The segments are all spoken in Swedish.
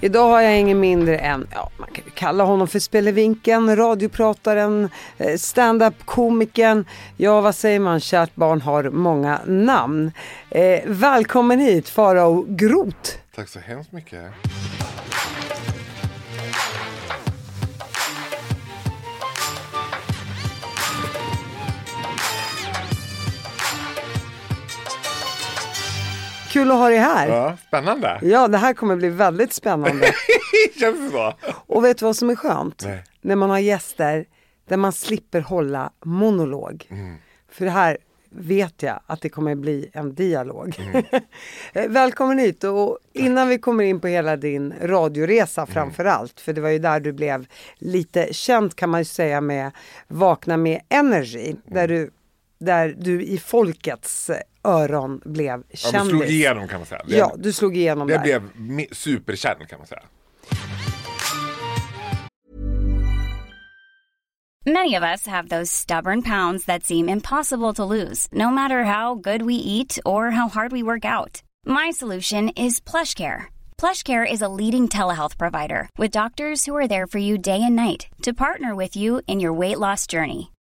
Idag har jag ingen mindre än, ja man kan ju kalla honom för Spelevinken, radioprataren, eh, stand-up-komikern. Ja vad säger man, kärt barn har många namn. Eh, välkommen hit Farao Groth. Tack så hemskt mycket. Kul att ha dig här. Ja, spännande. Ja, det här kommer bli väldigt spännande. Känns det så? Och vet du vad som är skönt? Nej. När man har gäster där man slipper hålla monolog. Mm. För det här vet jag att det kommer bli en dialog. Mm. Eh, Välkommen hit och innan vi kommer in på hela din radioresa Mm. framför allt, för det var ju där du blev lite känd kan man ju säga med Vakna med Energy, Mm. där du där du i folkets öron blev Ja, kändis. men slog igenom kan man säga. Det- Ja, du slog igenom Jag där. blev me- superkänd kan man säga. Many of us have those stubborn pounds that seem impossible to lose, no matter how good we eat or how hard we work out. My solution is PlushCare. PlushCare is a leading telehealth provider with doctors who are there for you day and night to partner with you in your weight loss journey.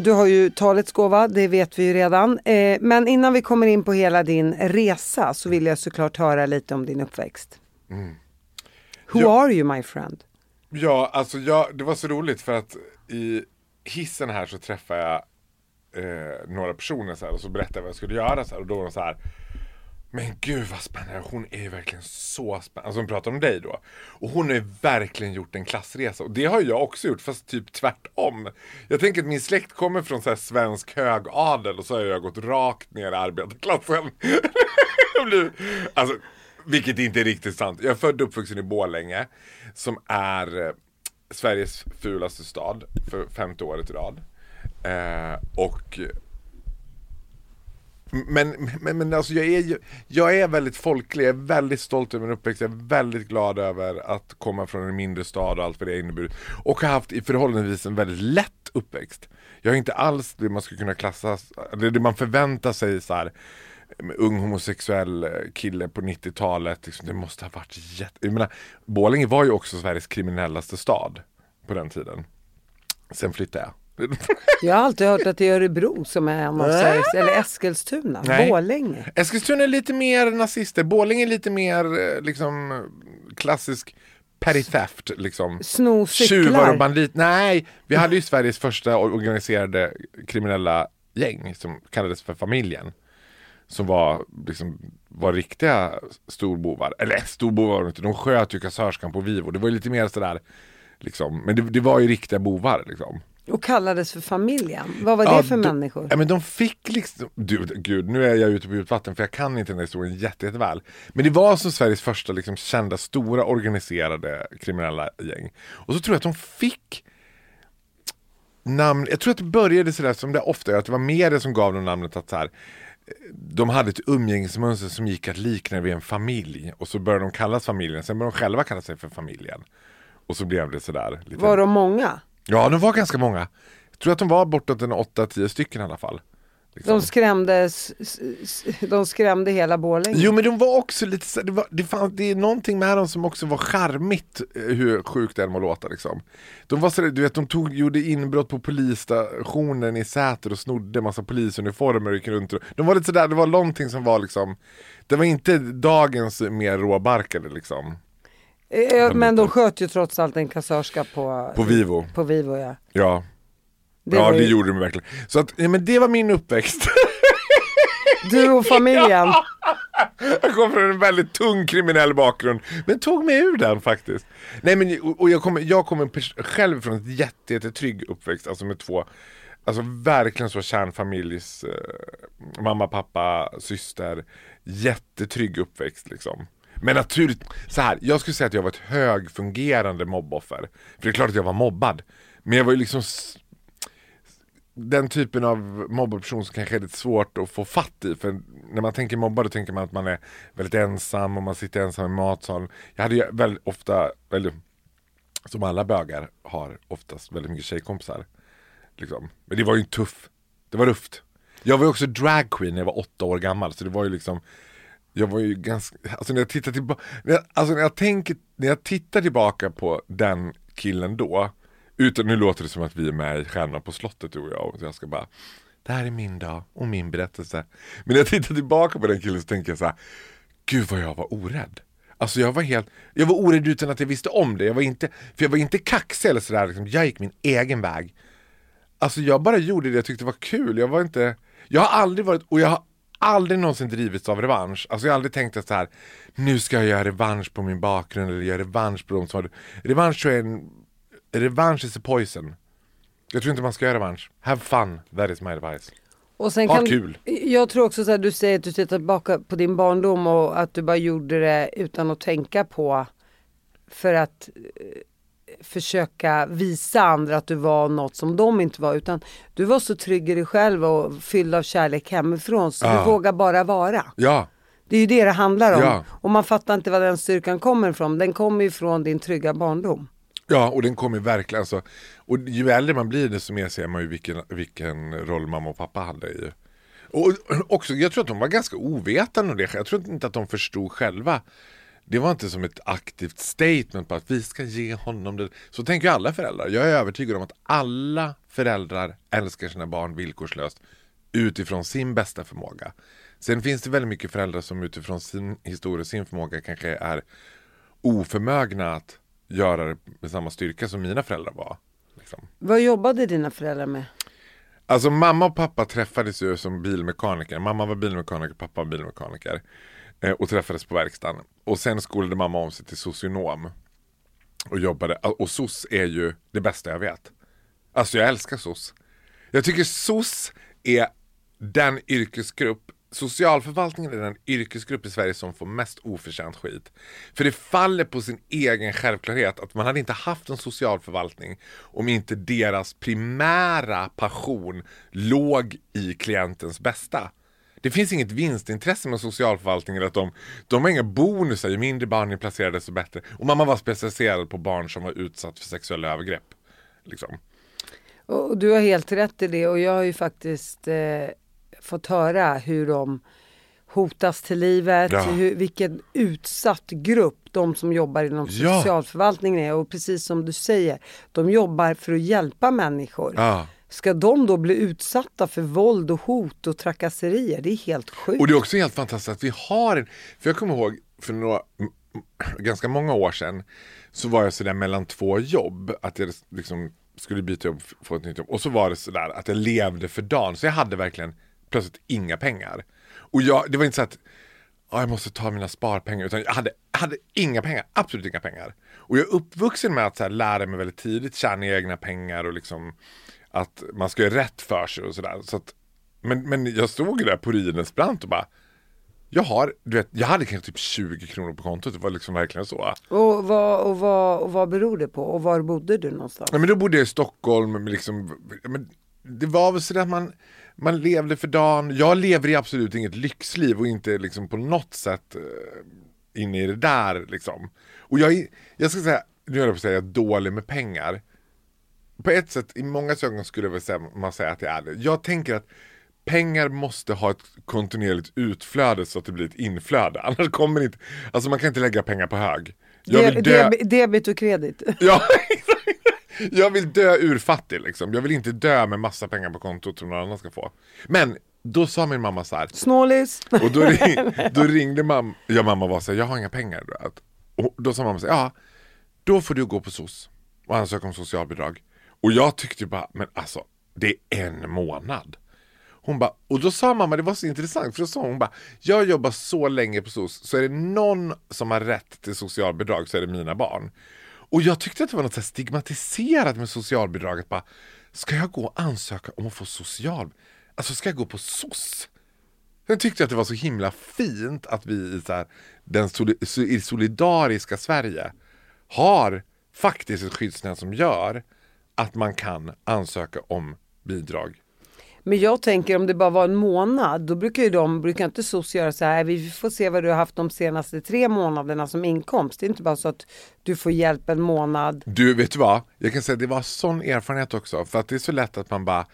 Du har ju talets gåva, det vet vi ju redan. Eh, men innan vi kommer in på hela din resa så vill jag såklart höra lite om din uppväxt. Who Mm. Ja. are you my friend? Ja, alltså jag, det var så roligt för att i hissen här så träffade jag eh, några personer så här, och så berättade jag vad jag skulle göra så här, och då var de så här men gud vad spännande, hon är ju verkligen så spännande. Alltså hon pratar om dig då. Och hon har ju verkligen gjort en klassresa. Och det har jag också gjort, fast typ tvärtom. Jag tänker att min släkt kommer från så här svensk högadel och så har jag gått rakt ner i arbetarklassen. Blir- alltså, vilket inte är riktigt sant. Jag är född och uppvuxen i Borlänge, som är eh, Sveriges fulaste stad för femte året i rad. Eh, och men, men, men alltså jag är, ju- jag är väldigt folklig, jag är väldigt stolt över min uppväxt, jag är väldigt glad över att komma från en mindre stad och allt vad det inneburit. Och har haft i förhållandevis en väldigt lätt uppväxt. Jag är inte alls det man skulle kunna klassa, det, det man förväntar sig så här med ung homosexuell eh, kille på 90-talet, liksom, det måste ha varit jätte... Jag menar, Borlänge var ju också Sveriges kriminellaste stad på den tiden. Sen flyttade jag. Jag har alltid hört att det är Örebro som är en av Sveriges, eller Eskilstuna, Nej. Borlänge. Eskilstuna är lite mer nazister, Borlänge är lite mer eh, liksom klassisk petty theft liksom. Sno Tjuvar och bandit. Nej, vi hade ju Sveriges första organiserade kriminella gäng som kallades för familjen. Som var, liksom, var riktiga storbovar. Eller storbovar var de inte, de sköt ju kassörskan på Vivo. Det var ju lite mer sådär, liksom. men det, det var ju riktiga bovar liksom. Och kallades för familjen. Vad var Ja, det för de- människor? Ja men de fick liksom, du, gud nu är jag ute på djupt vatten för jag kan inte den här historien jätte, jätteväl. Men det var som Sveriges första liksom kända stora organiserade kriminella gäng. Och så tror jag att de fick namn, jag tror att det började sådär som det ofta är, att det var media som gav dem namnet att så här, de hade ett umgängesmönster som gick att likna vid en familj och så började de kallas familjen, sen började de själva kalla sig för familjen. Och så blev det sådär. Lite... Var de många? Ja, de var ganska många. Jag tror att de var bortåt en 8-10 stycken i alla fall. Liksom. De skrämdes, s- s- de skrämde hela Borlänge. Jo men de var också lite det, var, det, fanns, det är någonting med dem som också var charmigt eh, hur sjukt det än må låta liksom. De var så, du vet de tog, gjorde inbrott på polisstationen i Säter och snodde massa polisuniformer och gick runt De var lite sådär, det var någonting som var liksom Det var inte dagens mer råbarkade liksom Men de sköt ju trots allt en kassörska på, På Vivo, på Vivo ja. ja Det Ja det ju- gjorde de verkligen. Så att, ja, men det var min uppväxt. Du och familjen. Jag kommer från en väldigt tung kriminell bakgrund. Men tog mig ur den faktiskt. Nej men och- jag kommer, jag pers- själv från ett jätte, jättetrygg uppväxt. Alltså med två, alltså verkligen så kärnfamiljs, eh, mamma, pappa, syster. Jättetrygg uppväxt liksom. Men naturligt, så här, jag skulle säga att jag var ett högfungerande mobboffer. För det är klart att jag var mobbad. Men jag var ju liksom s- den typen av mobbperson som kanske är lite svårt att få fatt i. För när man tänker mobba då tänker man att man är väldigt ensam och man sitter ensam i matsalen. Jag hade ju väldigt ofta, väldigt, som alla bögar har oftast väldigt mycket tjejkompisar. Liksom. Men det var ju tuff, det var rufft. Jag var ju också dragqueen när jag var åtta år gammal så det var ju liksom jag var ju ganska, alltså när jag tittar tillbaka, alltså när jag tänker, när jag tittar tillbaka på den killen då utan, nu låter det som att vi är med i Stjärnorna på slottet du och jag och jag ska bara Det här är min dag och min berättelse Men när jag tittar tillbaka på den killen så tänker jag så här Gud vad jag var orädd Alltså jag var helt, jag var orädd utan att jag visste om det Jag var inte, för jag var inte kaxig eller sådär liksom. Jag gick min egen väg Alltså jag bara gjorde det jag tyckte var kul. Jag var inte, jag har aldrig varit, och jag har aldrig någonsin drivits av revansch. Alltså jag har aldrig tänkt att så här, nu ska jag göra revansch på min bakgrund eller göra revansch på de som har, revansch är en, revansch is a poison. Jag tror inte man ska göra revansch. Have fun, that is my advice. Och sen Ha kan, kul. Jag tror också så här, du säger att du tittar tillbaka på din barndom och att du bara gjorde det utan att tänka på för att eh, försöka visa andra att du var något som de inte var utan du var så trygg i dig själv och fylld av kärlek hemifrån så Ja. du vågar bara vara. Ja, Det är ju det det handlar om. Ja. Och man fattar inte var den styrkan kommer ifrån. Den kommer ju från din trygga barndom. ja och den kommer verkligen alltså, och ju äldre man blir desto mer ser man ju vilken, vilken roll mamma och pappa hade i Och också, jag tror att de var ganska ovetande om det. Jag tror inte att de förstod själva. Det var inte som ett aktivt statement på att vi ska ge honom det. Så tänker ju alla föräldrar. Jag är övertygad om att alla föräldrar älskar sina barn villkorslöst utifrån sin bästa förmåga. Sen finns det väldigt mycket föräldrar som utifrån sin historia och sin förmåga kanske är oförmögna att göra det med samma styrka som mina föräldrar var. Liksom. Vad jobbade dina föräldrar med? Alltså mamma och pappa träffades ju som bilmekaniker. Mamma var bilmekaniker, pappa var bilmekaniker. Eh, och träffades på verkstaden. Och sen skolade mamma om sig till socionom. Och jobbade. Och SOS är ju det bästa jag vet. Alltså jag älskar SOS. Jag tycker SOS är den yrkesgrupp Socialförvaltningen är den yrkesgrupp i Sverige som får mest oförtjänt skit. För det faller på sin egen självklarhet att man hade inte haft en socialförvaltning om inte deras primära passion låg i klientens bästa. Det finns inget vinstintresse med socialförvaltningen att de, de har inga bonusar, ju mindre barn ni placerar desto bättre. Och mamma var specialiserad på barn som var utsatt för sexuella övergrepp. Liksom. Och du har helt rätt i det och jag har ju faktiskt eh, fått höra hur de hotas till livet, Ja. hur, vilken utsatt grupp de som jobbar inom Ja. socialförvaltningen är och precis som du säger, de jobbar för att hjälpa människor. Ja. Ska de då bli utsatta för våld och hot och trakasserier? Det är helt sjukt. Och det är också helt fantastiskt att vi har en, för jag kommer ihåg för några, ganska många år sedan så var jag sådär mellan två jobb, att jag liksom skulle byta jobb, få ett nytt jobb och så var det sådär att jag levde för dagen så jag hade verkligen plötsligt inga pengar. Och jag, det var inte så att ja, jag måste ta mina sparpengar utan jag hade, hade inga pengar, absolut inga pengar. Och jag är uppvuxen med att så här, lära mig väldigt tidigt tjäna egna pengar och liksom att man ska göra rätt för sig och sådär. Så att, men, men jag stod ju där på Rynäs brant och bara jag har, du vet, jag hade kanske typ 20 kronor på kontot, det var liksom verkligen så. Och, vad, och, vad, och vad beror det på? Och var bodde du någonstans? Ja, men då bodde jag i Stockholm, men liksom, men det var väl så att man, man levde för dagen. Jag lever i absolut inget lyxliv och inte liksom på något sätt uh, inne i det där liksom. Och jag, jag ska säga, nu höll jag på att säga, jag är dålig med pengar. På ett sätt, i många ögon skulle jag väl säga, man säga att jag är det. Jag tänker att pengar måste ha ett kontinuerligt utflöde så att det blir ett inflöde. Annars kommer det inte, alltså man kan inte lägga pengar på hög. Jag vill dö... deb- debit och kredit. Ja, jag vill dö urfattig liksom. Jag vill inte dö med massa pengar på kontot som någon annan ska få. Men då sa min mamma så här. Snålis. Och då, ring, då ringde mamma, ja mamma var så här, jag har inga pengar. Och då sa mamma så här, ja, då får du gå på SOS och ansöka om socialbidrag. Och jag tyckte bara, men alltså, det är en månad. Hon bara, och då sa mamma, det var så intressant, för då sa hon bara, jag jobbar så länge på SOS, så är det någon som har rätt till socialbidrag så är det mina barn. Och jag tyckte att det var något så här stigmatiserat med socialbidraget. Bara, ska jag gå och ansöka om att få social... Alltså ska jag gå på SOS? Sen tyckte jag att det var så himla fint att vi i så här, den soli- i solidariska Sverige har faktiskt ett skyddsnät som gör att man kan ansöka om bidrag. Men jag tänker om det bara var en månad, då brukar ju de, brukar inte SOS göra så här, vi får se vad du har haft de senaste tre månaderna som inkomst. Det är inte bara så att du får hjälp en månad. Du, vet du vad? Jag kan säga att det var sån erfarenhet också. För att det är så lätt att man bara,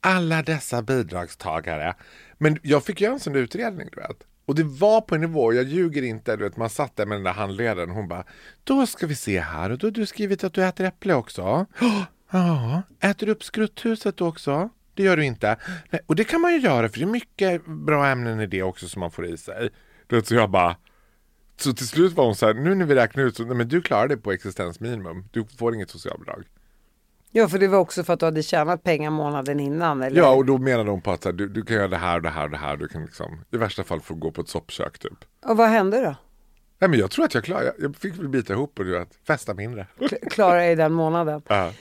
alla dessa bidragstagare. Men jag fick göra en sån utredning, du vet. Och det var på en nivå, jag ljuger inte, du vet, man satt där med den där handledaren hon bara, då ska vi se här och då har du skrivit att du äter äpple också. Ja, äter du upp skrutthuset också? Det gör du inte. Nej, och det kan man ju göra för det är mycket bra ämnen i det också som man får i sig. Du vet, så jag bara, så till slut var hon så här, nu när vi räknar ut så, nej men du klarar dig på existensminimum. Du får inget socialbidrag. Ja, för det var också för att du hade tjänat pengar månaden innan. Eller? Ja, och då menade hon på att här, du, du kan göra det här och det här och det här. Du kan liksom, i värsta fall få gå på ett soppkök typ. Och vad hände då? Nej men jag tror att jag klarade, jag, fick väl bita ihop och du vet, festa mindre. Kl- Klarade dig den månaden. Ja.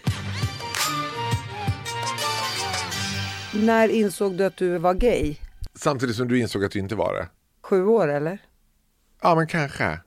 När insåg du att du var gay? Samtidigt som du insåg att du inte var det. Sju år eller? Ja men kanske.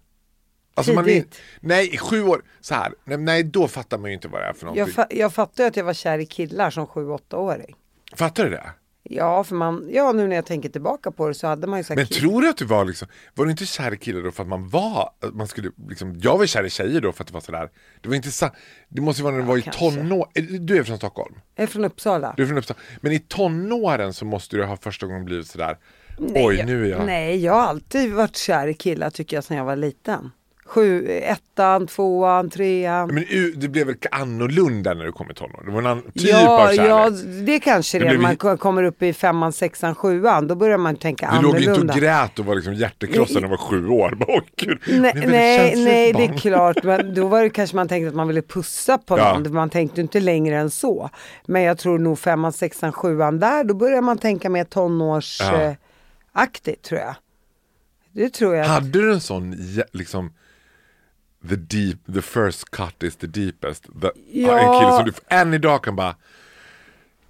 Alltså Tidigt. nej, sju år, så här, nej, nej då fattar man ju inte vad det är för någonting. Jag, fa- jag fattade att jag var kär i killar som sju, åttaåring. Fattar du det? Ja, för man, ja nu när jag tänker tillbaka på det så hade man ju sagt Men tror du att du var liksom, var du inte kär i killar då för att man var, man skulle liksom, jag var kär i tjejer då för att det var sådär. Det var inte sa, det måste ju vara när du var i kanske. tonår, du är från Stockholm? Jag är från Uppsala. Du är från Uppsala. Men i tonåren så måste du ha första gången blivit sådär, oj nu är jag... Nej, jag har alltid varit kär i killar tycker jag sedan jag var liten. Sju, ettan, tvåan, trean. Men det blev väl annorlunda när du kom i tonåren? Det var en annan typ ja, av kärlek. ja, det kanske Det det blev Man kommer upp i femman, sexan, sjuan. Då börjar man tänka du låg ju annorlunda. inte och grät och var liksom hjärtekrossad när du var sju år. Bara, gud, Nej, nej, nej det är klart. Men då var det kanske man tänkte att man ville pussa på Ja. någon. Man tänkte inte längre än så. Men jag tror nog femman, sexan, sjuan där, då börjar man tänka mer tonårsaktigt Ja. eh, tror jag. Det tror jag. Hade du en sån, liksom, the deep, the first cut is the deepest. The, Ja. En kille som du än idag kan bara,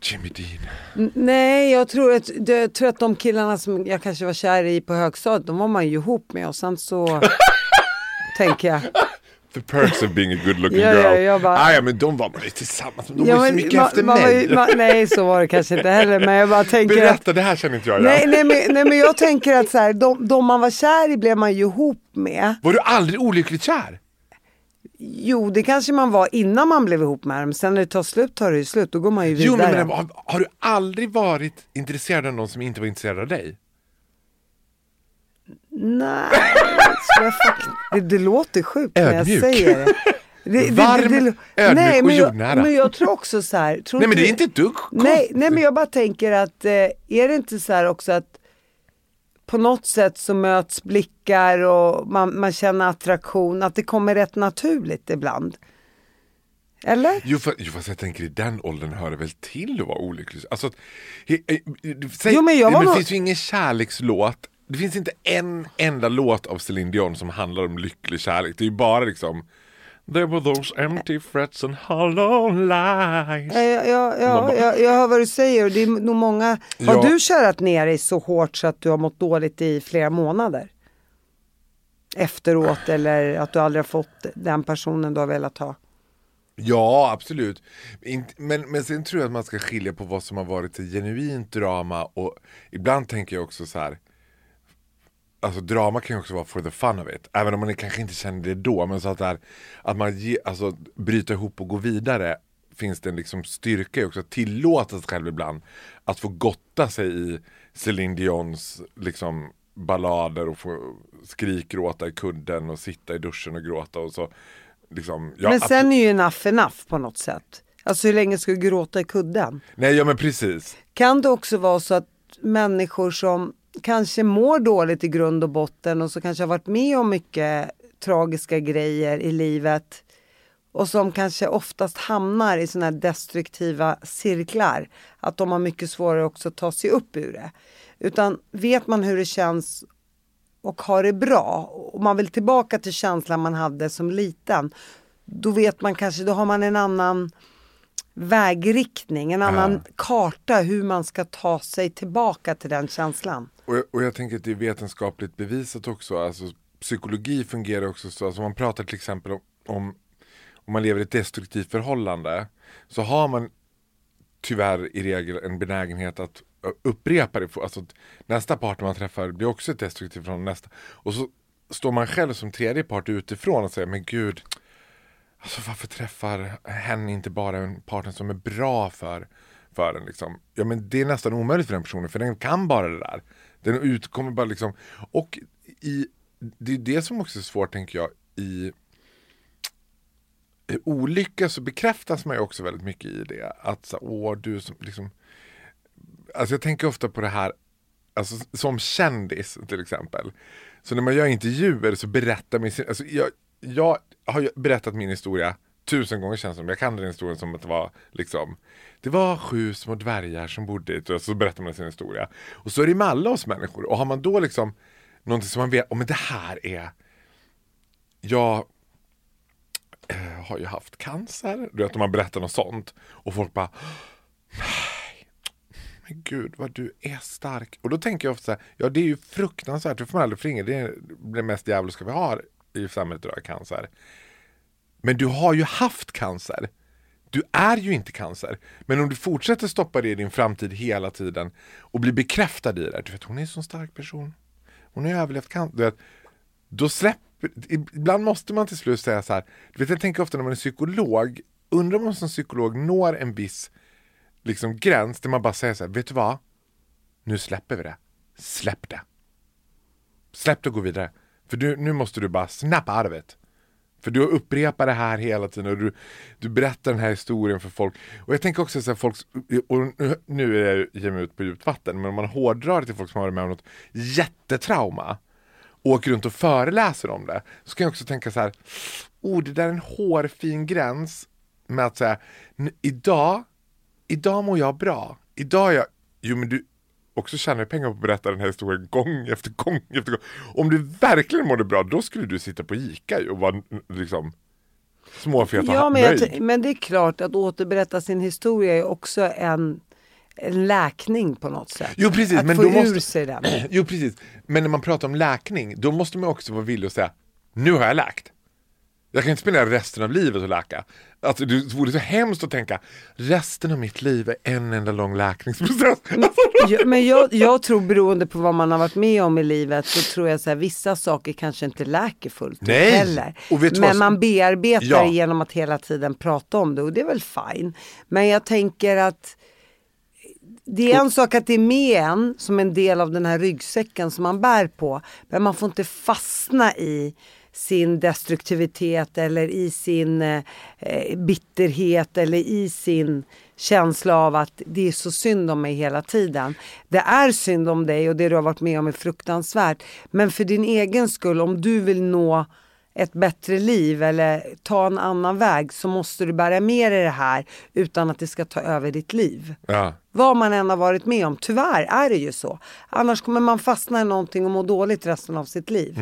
Jimmy Dean. Nej, jag tror, att, jag tror att de killarna som jag kanske var kär i på högstadiet, de var man ju ihop med och sen så tänker jag. The perks of being a good looking Ja, girl. ja, bara- Ah, ja, men de var man ju tillsammans med. De Ja, var ju så mycket ma- efter var mig. ma- nej, så var det kanske inte heller, men jag bara tänker att Berätta, det här känner inte jag. Nej, nej, men, nej men jag tänker att så här, de, de man var kär i blev man ju ihop med. Var du aldrig olyckligt kär? Jo, det kanske man var innan man blev ihop med dem. Sen när det tar slut tar det ju slut, då går man ju Jo, vidare. men, men har, har du aldrig varit intresserad av någon som inte var intresserad av dig? Nej, det, det låter sjukt när jag säger det. det, Varm, ödmjuk och men jag, jordnära. men jag tror också så här. Nej, men det är inte ett dugg Nej, nej, men jag bara tänker att eh, är det inte så här också att på något sätt så möts blickar och man, man känner attraktion, att det kommer rätt naturligt ibland. Eller? Jo, för, jo fast jag tänker i den åldern hör det väl till att vara olycklig. Alltså, he, eh, säg, Jo, men jag var det nog- finns ju ingen kärlekslåt. Det finns inte en enda låt av Celine Dion som handlar om lycklig kärlek. Det är ju bara liksom There were those empty frets and hollow lies. Ja, ja, ja, jag, jag hör vad du säger och det är nog många. Har Ja. du kärat ner dig så hårt så att du har mått dåligt i flera månader? Efteråt eller att du aldrig har fått den personen du har velat ha? Ja, absolut. Men, men sen tror jag att man ska skilja på vad som har varit ett genuint drama och ibland tänker jag också så här. Alltså drama kan ju också vara for the fun of it. Även om man kanske inte känner det då. Men så att, det här, att man ge, alltså, bryta ihop och gå vidare. Finns det en liksom styrka i också att tillåta sig själv ibland. Att få gotta sig i Celine Dions liksom, ballader och få skrikgråta i kudden och sitta i duschen och gråta och så. Liksom, ja, Men sen är ju enough enough på något sätt. Alltså hur länge ska du gråta i kudden? Nej, ja men precis. Kan det också vara så att människor som kanske mår dåligt i grund och botten och som kanske har varit med om mycket tragiska grejer i livet och som kanske oftast hamnar i sådana här destruktiva cirklar. Att de har mycket svårare också att ta sig upp ur det. Utan vet man hur det känns och har det bra och man vill tillbaka till känslan man hade som liten. Då vet man kanske, då har man en annan vägriktning, en annan Ja. karta hur man ska ta sig tillbaka till den känslan. Och, jag- och jag tänker att det är vetenskapligt bevisat också. Alltså, psykologi fungerar också så. Alltså, man pratar till exempel om, om, om man lever i ett destruktivt förhållande. Så har man tyvärr i regel en benägenhet att upprepa det. Alltså, nästa partner man träffar blir också ett destruktivt förhållande. Nästa. Och så står man själv som tredje part utifrån och säger men gud. Alltså varför träffar hen inte bara en partner som är bra för, för en liksom? Ja men det är nästan omöjligt för den personen för den kan bara det där. Den utkommer bara liksom. Och i, det är det som också är svårt tänker jag i i olycka så bekräftas man ju också väldigt mycket i det. Att så, åh du som liksom Alltså jag tänker ofta på det här Alltså som kändis till exempel. Så när man gör intervjuer så berättar man sin, alltså jag, jag har ju berättat min historia tusen gånger känns det som. Jag kan den historien som att det var liksom Det var sju små dvärgar som bodde i ett- och så berättar man sin historia. Och så är det med alla oss människor. Och har man då liksom någonting som man vet, oh, men det här är Jag eh, har ju haft cancer. Du vet om man berättar något sånt. Och folk bara Nej, men gud vad du är stark. Och då tänker jag ofta så här, ja det är ju fruktansvärt, det får man aldrig förringa. Det är det mest djävulska vi har i samhället idag, cancer. Men du har ju haft cancer. Du är ju inte cancer. Men om du fortsätter stoppa det i din framtid hela tiden och blir bekräftad i det. Du vet, hon är en sån stark person. Hon har överlevt cancer. Du vet, då släpper, ibland måste man till slut säga så här. Du vet, jag tänker ofta när man är psykolog. Undrar om man som psykolog når en viss liksom, gräns där man bara säger så här. Vet du vad? Nu släpper vi det. Släpp det. Släpp det och gå vidare. För du, nu måste du bara snap out of it. För du upprepar det här hela tiden och du, du berättar den här historien för folk. Och jag tänker också så här, folk, och nu, nu är jag ger mig ut på djupt vatten, men om man hårdrar det till folk som har varit med om något jättetrauma och åker runt och föreläser om det, så kan jag också tänka så här, oh det där är en hårfin gräns med att säga, idag, idag mår jag bra. Idag är jag, jo men du, också tjänar pengar på att berätta den här historien gång efter gång efter gång. Om du verkligen mådde bra, då skulle du sitta på Ica och vara liksom småfet och Ja, men, jag, nöjd. men det är klart att återberätta sin historia är också en, en läkning på något sätt. Jo precis, att men få då ur måste... sig den. Jo precis, men när man pratar om läkning, då måste man också vara villig att säga, nu har jag läkt. Jag kan inte spendera resten av livet och läka. Alltså, det vore så hemskt att tänka, resten av mitt liv är en enda lång läkningsprocess. Alltså, Ja, men jag, jag tror beroende på vad man har varit med om i livet så tror jag så här, vissa saker kanske inte läker fullt ut heller. Men vad- man bearbetar Ja. genom att hela tiden prata om det och det är väl fine. Men jag tänker att det är en sak att det är med en som en del av den här ryggsäcken som man bär på. Men man får inte fastna i sin destruktivitet eller i sin eh, bitterhet eller i sin känsla av att det är så synd om mig hela tiden. Det är synd om dig och det du har varit med om är fruktansvärt. Men för din egen skull, om du vill nå ett bättre liv eller ta en annan väg så måste du bära med dig det här utan att det ska ta över ditt liv. ja. Vad man än har varit med om, tyvärr är det ju så. Annars kommer man fastna i någonting och må dåligt resten av sitt liv.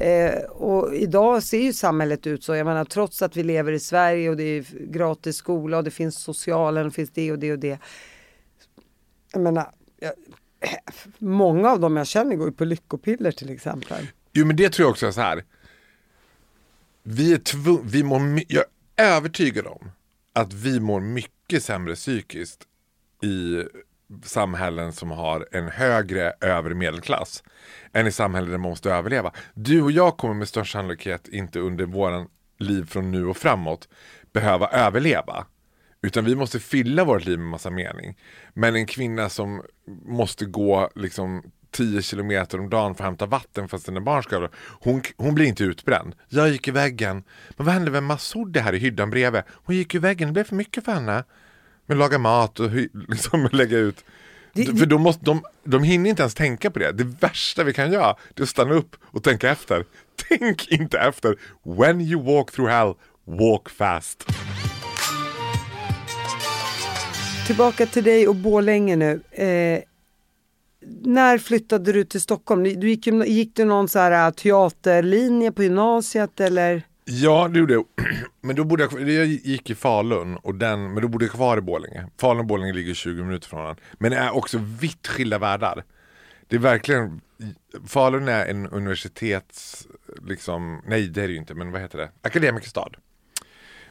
Eh, och idag ser ju samhället ut så, jag menar trots att vi lever i Sverige och det är gratis skola och det finns socialen och finns det och det och det. Jag menar, jag, många av dem jag känner går ju på lyckopiller till exempel. Jo men det tror jag också är så här. Vi är tvungna, vi mår, jag är övertygad om att vi mår mycket sämre psykiskt i samhällen som har en högre övre medelklass än i samhällen där man måste överleva. Du och jag kommer med största sannolikhet inte under våran liv från nu och framåt behöva överleva. Utan vi måste fylla vårt liv med massa mening. Men en kvinna som måste gå liksom 10 kilometer om dagen för att hämta vatten fast sina barn ska hon, hon blir inte utbränd. Jag gick i väggen. Men vad hände med Masoudi här i hyddan bredvid? Hon gick i väggen, det blev för mycket för henne. Men laga mat och liksom lägga ut. Det- för de, måste, de, de hinner inte ens tänka på det. Det värsta vi kan göra det är att stanna upp och tänka efter. Tänk inte efter. When you walk through hell, walk fast. Tillbaka till dig och Borlänge nu. Eh, när flyttade du till Stockholm? Du gick, gick du någon så här äh, teaterlinje på gymnasiet eller? Ja, det gjorde jag. Men då bodde jag, jag gick i Falun, och den, men då bodde jag kvar i Borlänge. Falun och Borlänge ligger 20 minuter från varandra. Men det är också vitt skilda världar. Det är verkligen, Falun är en universitets, liksom, nej det är det ju inte, men vad heter det? Akademikerstad.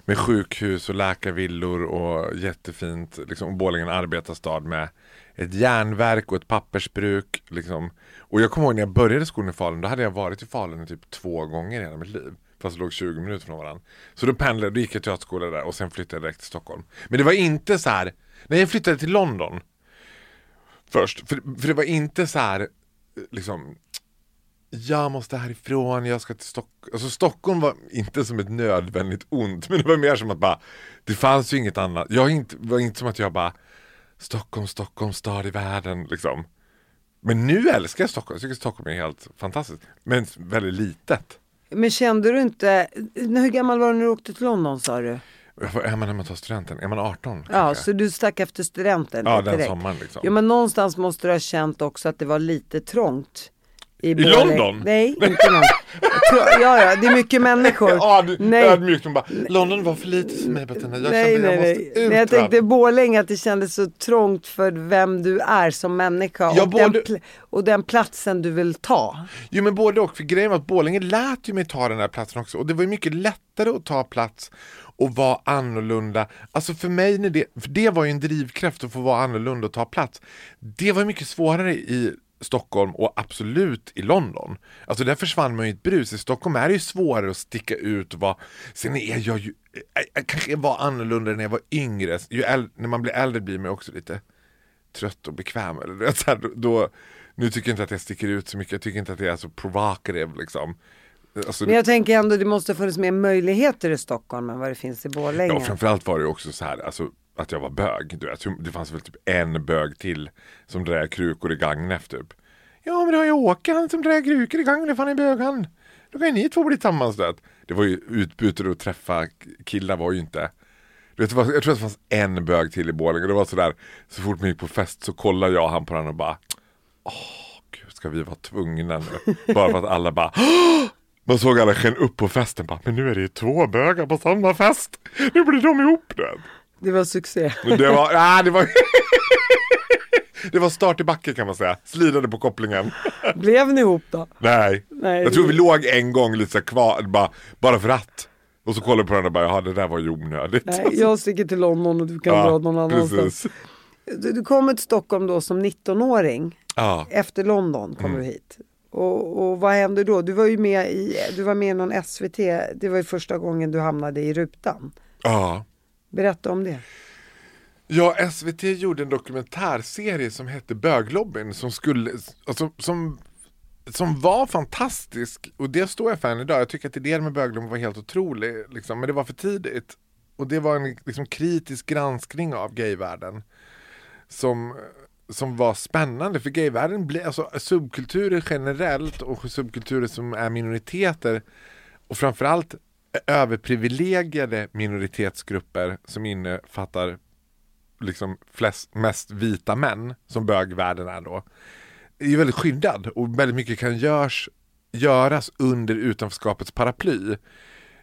Med sjukhus och läkarvillor och jättefint, liksom, och Borlänge är en arbetarstad med ett järnverk och ett pappersbruk. Liksom. Och jag kommer ihåg när jag började skolan i Falun, då hade jag varit i Falun typ två gånger i hela mitt liv. Fast det låg 20 minuter från varandra. Så då pendlade, då gick jag till teaterskola där och sen flyttade jag direkt till Stockholm. Men det var inte så här, nej jag flyttade till London först, för, för det var inte så här, liksom jag måste härifrån, jag ska till Stockholm. Alltså Stockholm var inte som ett nödvändigt ont, men det var mer som att bara, det fanns ju inget annat. Jag inte, var inte som att jag bara, Stockholm, Stockholm, stad i världen liksom. Men nu älskar jag Stockholm, jag tycker Stockholm är helt fantastiskt. Men väldigt litet. Men kände du inte, hur gammal var du när du åkte till London sa du? Är man när man tar studenten? Är man 18? Ja, kanske? så du stack efter studenten ja den direkt? sommaren liksom. Jo men någonstans måste du ha känt också att det var lite trångt. I, London? Nej, inte London. Ja, ja, det är mycket människor. Ja, du, nej. ödmjukt och bara, London var för lite för mig Bettina. Jag nej, kände nej, jag nej. måste ut nej. Jag tänkte Borlänge att det kändes så trångt för vem du är som människa Ja, och, den, både- pl- och den platsen du vill ta. Jo men både och, för grejen var att Borlänge lät ju mig ta den här platsen också och det var ju mycket lättare att ta plats och vara annorlunda. Alltså för mig, när det, för det var ju en drivkraft att få vara annorlunda och ta plats. Det var mycket svårare i Stockholm och absolut i London. Alltså där försvann man ju i ett brus. I Stockholm är det ju svårare att sticka ut och vara, sen är jag ju, jag, jag kanske var annorlunda när jag var yngre. Ju äl, när man blir äldre blir man också lite trött och bekväm. Eller, du vet, så här, då, nu tycker jag inte att jag sticker ut så mycket, jag tycker inte att det är så provocative liksom. Alltså, Men jag tänker ändå det måste funnits mer möjligheter i Stockholm än vad det finns i Borlänge. ja, framförallt var det också så här, alltså, att jag var bög. Du vet, det fanns väl typ en bög till som drar krukor i Gagnef typ. Ja men det har ju Åke han som drar krukor i Gagnef, han är bög han. Då kan ju ni två bli tillsammans. du vet. Det var ju utbytet att träffa killar var ju inte du vet, jag tror att det fanns en bög till i Borlänge. Det var sådär, så fort man gick på fest så kollade jag och han på den och bara Åh, gud, ska vi vara tvungna nu? Bara för att alla bara "Åh!" Man såg alla sken upp på festen bara, men nu är det ju två bögar på samma fest. Nu blir de ihop du vet. Det var succé. Det var, ah, det var Det var start i backe kan man säga. Slidade på kopplingen. Blev ni ihop då? Nej. Nej, jag tror vi låg en gång lite så kvar, bara, bara för att. Och så kollade vi på den och bara, ja det där var ju onödigt. Nej, jag sticker till London och du kan dra någon annanstans. Du, du kommer till Stockholm då som 19-åring. Ja. Efter London kom Mm. du hit. Och, och vad hände då? Du var ju med i, du var med i någon SVT, det var ju första gången du hamnade i rutan. ja. Berätta om det. Ja, SVT gjorde en dokumentärserie som hette Böglobbyn som skulle, alltså, som, som var fantastisk och det står jag för än idag. Jag tycker att idén med Böglobbyn var helt otrolig, liksom, men det var för tidigt. Och det var en liksom, kritisk granskning av gayvärlden som, som var spännande för gayvärlden blir, alltså subkulturer generellt och subkulturer som är minoriteter och framförallt överprivilegierade minoritetsgrupper som innefattar liksom flest, mest vita män som bögvärlden är då är väldigt skyddad och väldigt mycket kan görs, göras under utanförskapets paraply.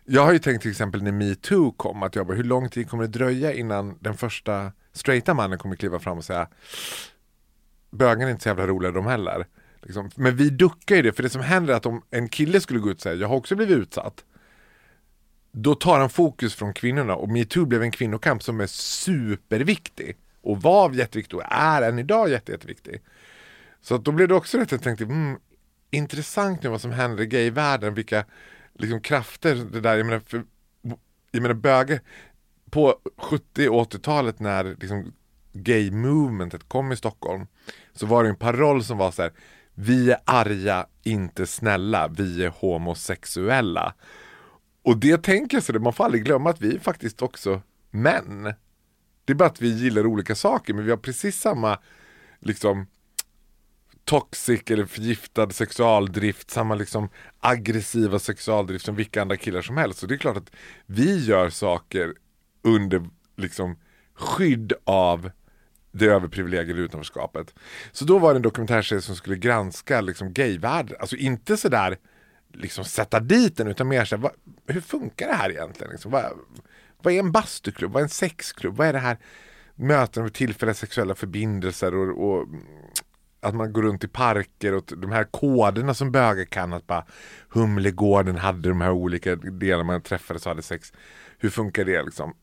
Jag har ju tänkt till exempel när metoo kom att jag bara, hur lång tid kommer det dröja innan den första straighta mannen kommer kliva fram och säga bögarna är inte så jävla roliga de heller. Liksom. Men vi duckar ju det, för det som händer är att om en kille skulle gå ut och säga jag har också blivit utsatt då tar han fokus från kvinnorna och metoo blev en kvinnokamp som är superviktig och var jätteviktig och är än idag jätte, jätteviktig. Så att då blev det också rätt, jag tänkte, mm, intressant nu vad som händer i gayvärlden, vilka liksom, krafter det där, jag menar, för, jag menar böger, på 70 och 80-talet när liksom, gay-movementet kom i Stockholm så var det en paroll som var så här, vi är arga, inte snälla, vi är homosexuella. Och det tänker jag så det, man får aldrig glömma att vi är faktiskt också män. Det är bara att vi gillar olika saker men vi har precis samma liksom toxic eller förgiftad sexualdrift, samma liksom aggressiva sexualdrift som vilka andra killar som helst. Så det är klart att vi gör saker under liksom skydd av det överprivilegierade utanförskapet. Så då var det en dokumentärserie som skulle granska liksom gayvärlden, alltså inte sådär liksom sätta dit den utan mer såhär, vad, hur funkar det här egentligen? Liksom, vad, vad är en bastuklubb? Vad är en sexklubb? Vad är det här möten med tillfälliga sexuella förbindelser och, och att man går runt i parker och de här koderna som bögar kan att bara Humlegården hade de här olika delarna man träffades och hade sex. Hur funkar det liksom?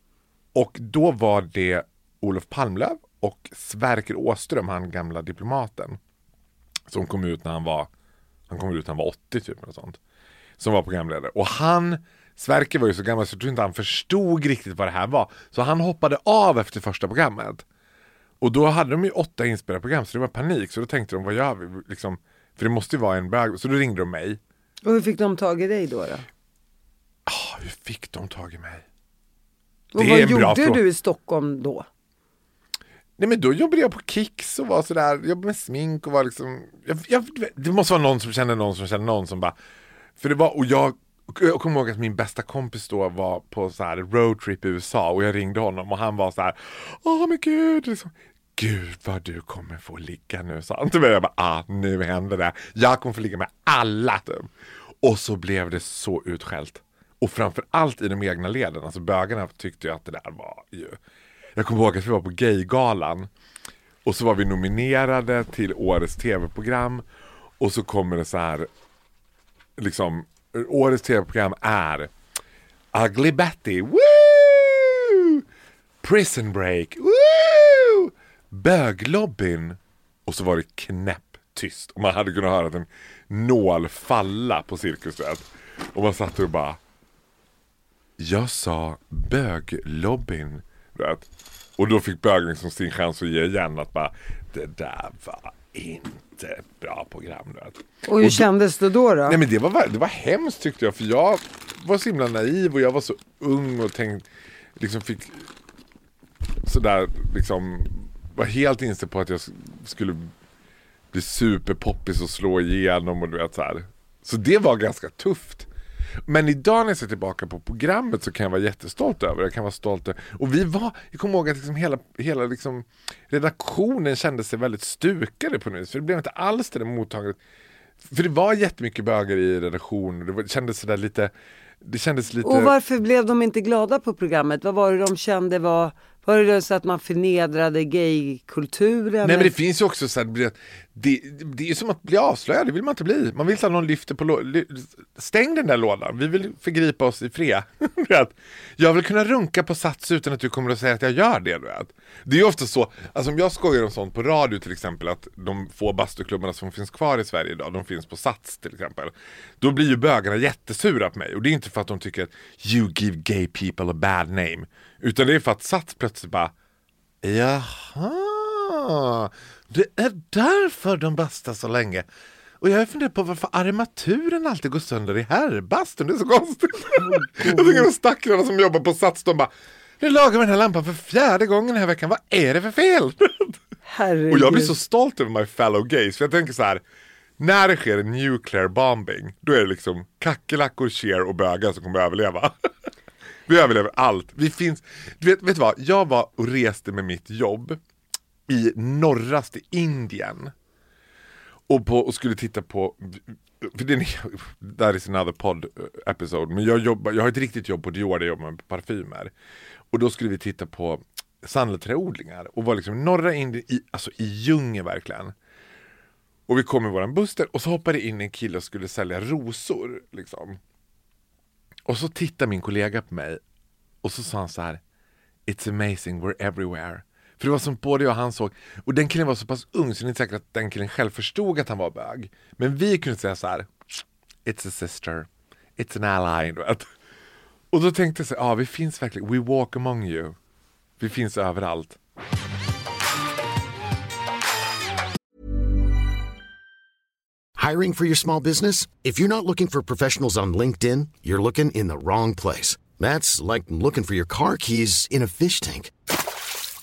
Och då var det Olof Palmlöv och Sverker Åström, han gamla diplomaten. Som kom ut när han var, han kom ut när han var 80 typ eller sånt. Som var programledare. Och han, Sverker var ju så gammal så jag tror inte han förstod riktigt vad det här var. Så han hoppade av efter första programmet. Och då hade de ju åtta inspelade program så det var panik. Så då tänkte de, vad gör vi? Liksom, för det måste ju vara en bög. Så då ringde de mig. Och hur fick de tag i dig då? då? Ah, hur fick de tag i mig? Och Det vad gjorde du i Stockholm då? Nej men då jobbade jag på Kicks och var sådär, jobbade med smink och var liksom jag, jag, Det måste vara någon som känner någon som känner någon som bara För det var, och jag jag kommer ihåg att min bästa kompis då var på så här roadtrip i USA och jag ringde honom och han var så här Åh men gud, liksom, Gud vad du kommer få ligga nu sa han till mig. Jag bara, ah nu händer det. Jag kommer få ligga med alla. Typ. Och så blev det så utskällt. Och framför allt i de egna leden. Alltså bögarna tyckte ju att det där var ju jag kommer ihåg att vi var på Gaygalan och så var vi nominerade till årets tv-program och så kommer det så här liksom årets tv-program är Ugly Betty, woo! Prison Break, woo! Böglobbyn och så var det knäpptyst och man hade kunnat höra en nål falla på Cirkus och man satt och bara jag sa böglobbyn. Vet. Och då fick bögen liksom sin chans att ge igen att bara Det där var inte bra program. Och hur då- kändes det då? då? Nej men det var, det var hemskt tyckte jag för jag var så himla naiv och jag var så ung och tänkte liksom fick sådär liksom var helt inställd på att jag skulle bli superpoppis och slå igenom och du vet så här. Så det var ganska tufft. Men idag när jag ser tillbaka på programmet så kan jag vara jättestolt över det. Jag kan vara stolt över. Och vi var, jag kommer ihåg att liksom hela, hela liksom redaktionen kände sig väldigt stukade på något. För det blev inte alls det där mottagandet. För det var jättemycket bögar i redaktionen. Det kändes sådär lite, det kändes lite... Och varför blev de inte glada på programmet? Vad var det de kände var, var det så att man förnedrade gaykulturen? Nej men det finns ju också så här, det, det, är ju som att bli avslöjad, det vill man inte bli. Man vill att någon lyfter på lådan. Stäng den där lådan, vi vill förgripa oss i fred. Jag vill kunna runka på Sats utan att du kommer att säga att jag gör det. Vet. Det är ju ofta så, alltså om jag skojar om sånt på radio till exempel, att de få bastuklubbarna som finns kvar i Sverige idag, de finns på Sats till exempel. Då blir ju bögarna jättesura på mig och det är inte för att de tycker att you give gay people a bad name. Utan det är för att Sats plötsligt bara Jaha, det är därför de bastar så länge. Och jag har funderat på varför armaturen alltid går sönder i herrbastun. Det är så konstigt. jag tycker de stackarna som jobbar på Sats, de bara Nu lagar vi den här lampan för fjärde gången den här veckan. Vad är det för fel? Herregud. Och jag blir så stolt över my fellow gays. För jag tänker så här. När det sker en nuclear bombing, då är det liksom kackerlackor, cher och bögar som kommer att överleva. Vi överlever allt. Vi finns, du vet, vet du vad? Jag var och reste med mitt jobb i norraste Indien. Och, på, och skulle titta på, för det är, that is another pod eh, episode, men jag, jobbar, jag har ett riktigt jobb på Dior där jag jobbar med parfymer. Och då skulle vi titta på sandelträodlingar och var liksom norra Indien, i, alltså i djungeln verkligen. Och vi kom i våran buss där och så hoppade in en kille och skulle sälja rosor. Liksom. Och så tittade min kollega på mig och så sa han så här It's amazing, we're everywhere. För det var som både jag och han såg, och den killen var så pass ung så det är inte säkert att den killen själv förstod att han var bög. Men vi kunde säga så här It's a sister, it's an ally. du vet. Och då tänkte jag så här, ah, vi finns verkligen, we walk among you. Vi finns överallt. Hiring for your small business? If you're not looking for professionals on LinkedIn, you're looking in the wrong place. That's like looking for your car keys in a fish tank.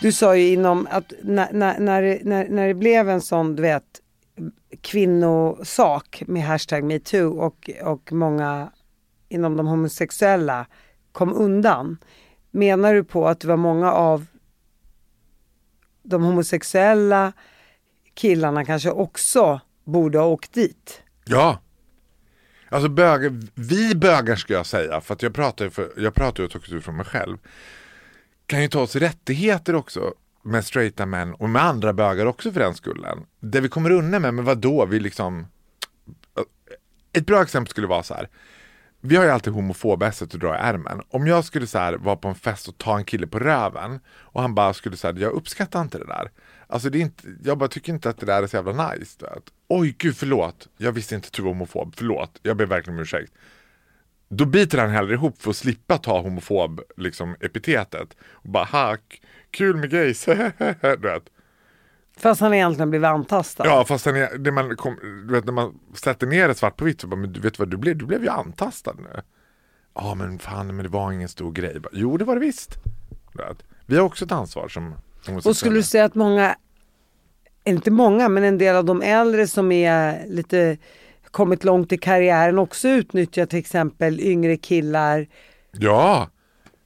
Du sa ju inom att när, när, när, det- när, när det blev en sån, du vet, kvinnosak med hashtag metoo och, och många inom de homosexuella kom undan. Menar du på att det var många av de homosexuella killarna kanske också borde ha åkt dit? Ja. Alltså böger, vi bögar ska jag säga, för att jag pratar ju och jag pratar från mig själv. Kan ju ta oss rättigheter också med straighta män och med andra bögar också för den skullen. Det vi kommer undan med, men vadå? Vi liksom... Ett bra exempel skulle vara så här. Vi har ju alltid homofobesset att dra i ärmen. Om jag skulle så här, vara på en fest och ta en kille på röven och han bara skulle säga jag uppskattar inte det där. Alltså det är inte, jag bara tycker inte att det där är så jävla nice. Vet. Oj gud förlåt, jag visste inte att du var homofob, förlåt, jag ber verkligen om ursäkt. Då biter han hellre ihop för att slippa ta homofob liksom, epitetet. Och bara hack, kul med gays, du. Fast han egentligen blev antastad. Ja fast sen är, det man kom, du vet, när man sätter ner det svart på vitt så bara, men du vet vad du blev? Du blev ju antastad nu. Ja men fan men det var ingen stor grej. Bara, Jo det var det visst. Vi har också ett ansvar som homosexuella. Och skulle du säga att många, inte många, men en del av de äldre som är lite kommit långt i karriären också utnyttjar till exempel yngre killar. Ja!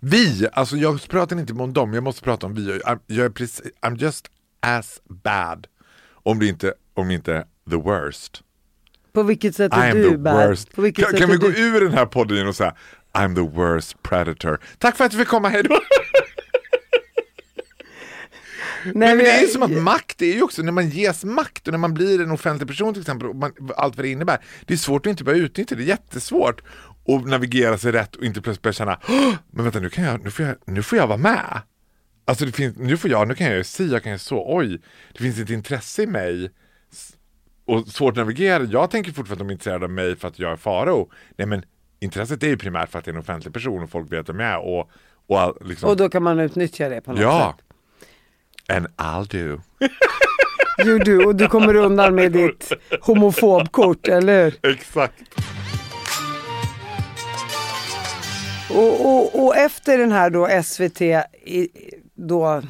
Vi, alltså jag pratar inte om dem, jag måste prata om vi. I'm, jag är precis, I'm just as bad. Om det inte, om inte the worst. På vilket sätt är du bad? Kan, kan vi är gå du? ur den här podden och säga I'm the worst predator. Tack för att du fick komma, hejdå! Nej, men det är ju som att makt, det är ju också när man ges makt och när man blir en offentlig person till exempel, och man, allt vad det innebär. Det är svårt att inte börja utnyttja det, är jättesvårt att navigera sig rätt och inte plötsligt börja känna, "Åh, men vänta nu, kan jag, nu, får jag, nu får jag vara med. Alltså det finns, nu får jag, nu kan jag göra si, jag kan göra så, oj, det finns ett intresse i mig och svårt att navigera. Jag tänker fortfarande att de är intresserade av mig för att jag är Farao. Nej men intresset är ju primärt för att det är en offentlig person och folk vet vem jag är och, och liksom, Och då kan man utnyttja det på något Ja. sätt. And I'll do. Jo du, och du kommer undan med ditt homofobkort, eller hur? Exakt. Och, och, och efter den här då SVT, då,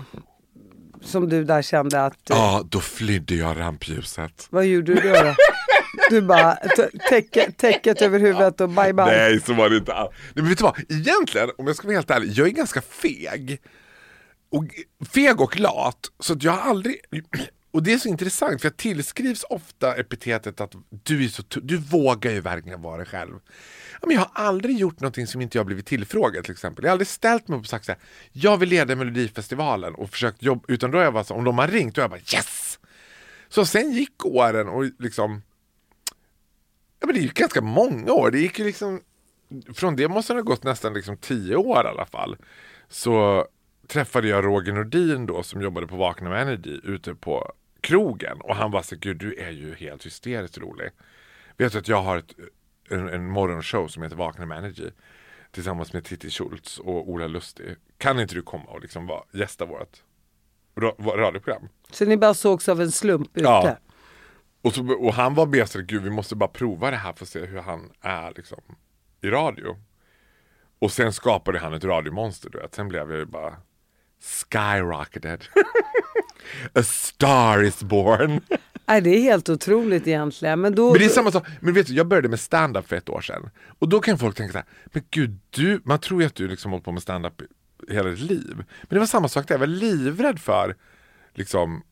som du där kände att, eh, Ja, då flydde jag rampljuset. vad gjorde du då? då? Du bara, t- täcke, täcket över huvudet och bye bye. Nej, så var det inte alls. Men vet du vad? Egentligen, om jag ska vara helt ärlig, jag är ganska feg. Och, feg och lat, så att jag har aldrig... Och det är så intressant, för jag tillskrivs ofta epitetet att du är så du vågar ju verkligen vara dig själv. Ja, men jag har aldrig gjort någonting som inte jag blivit tillfrågad till exempel. Jag har aldrig ställt mig upp och sagt så här, jag vill leda Melodifestivalen och försökt jobba, utan då har jag bara så, om de har ringt, då har jag bara yes! Så sen gick åren och liksom Ja, men det gick ganska många år. Det gick ju liksom, från det måste det ha gått nästan liksom tio år i alla fall. Så träffade jag Roger Nordin då som jobbade på Vakna med Energy ute på krogen och han var så gud du är ju helt hysteriskt rolig. Vet du att jag har ett, en, en morgonshow som heter Vakna med Energy tillsammans med Titti Schultz och Ola Lustig. Kan inte du komma och liksom vara, gästa vårt ra- radioprogram? Så ni bara sågs av en slump ute? Ja. Och, så, och han var bäst, gud vi måste bara prova det här för att se hur han är liksom i radio. Och sen skapade han ett radiomonster du vet. Sen blev jag ju bara skyrocketed. A star is born. Nej, det är helt otroligt egentligen. Men då... Men det är samma sak, men vet du, jag började med stand-up för ett år sedan. Och då kan folk tänka så här, men gud, du, man tror ju att du liksom hållit på med stand-up hela ditt liv. Men det var samma sak där, jag var livrädd för liksom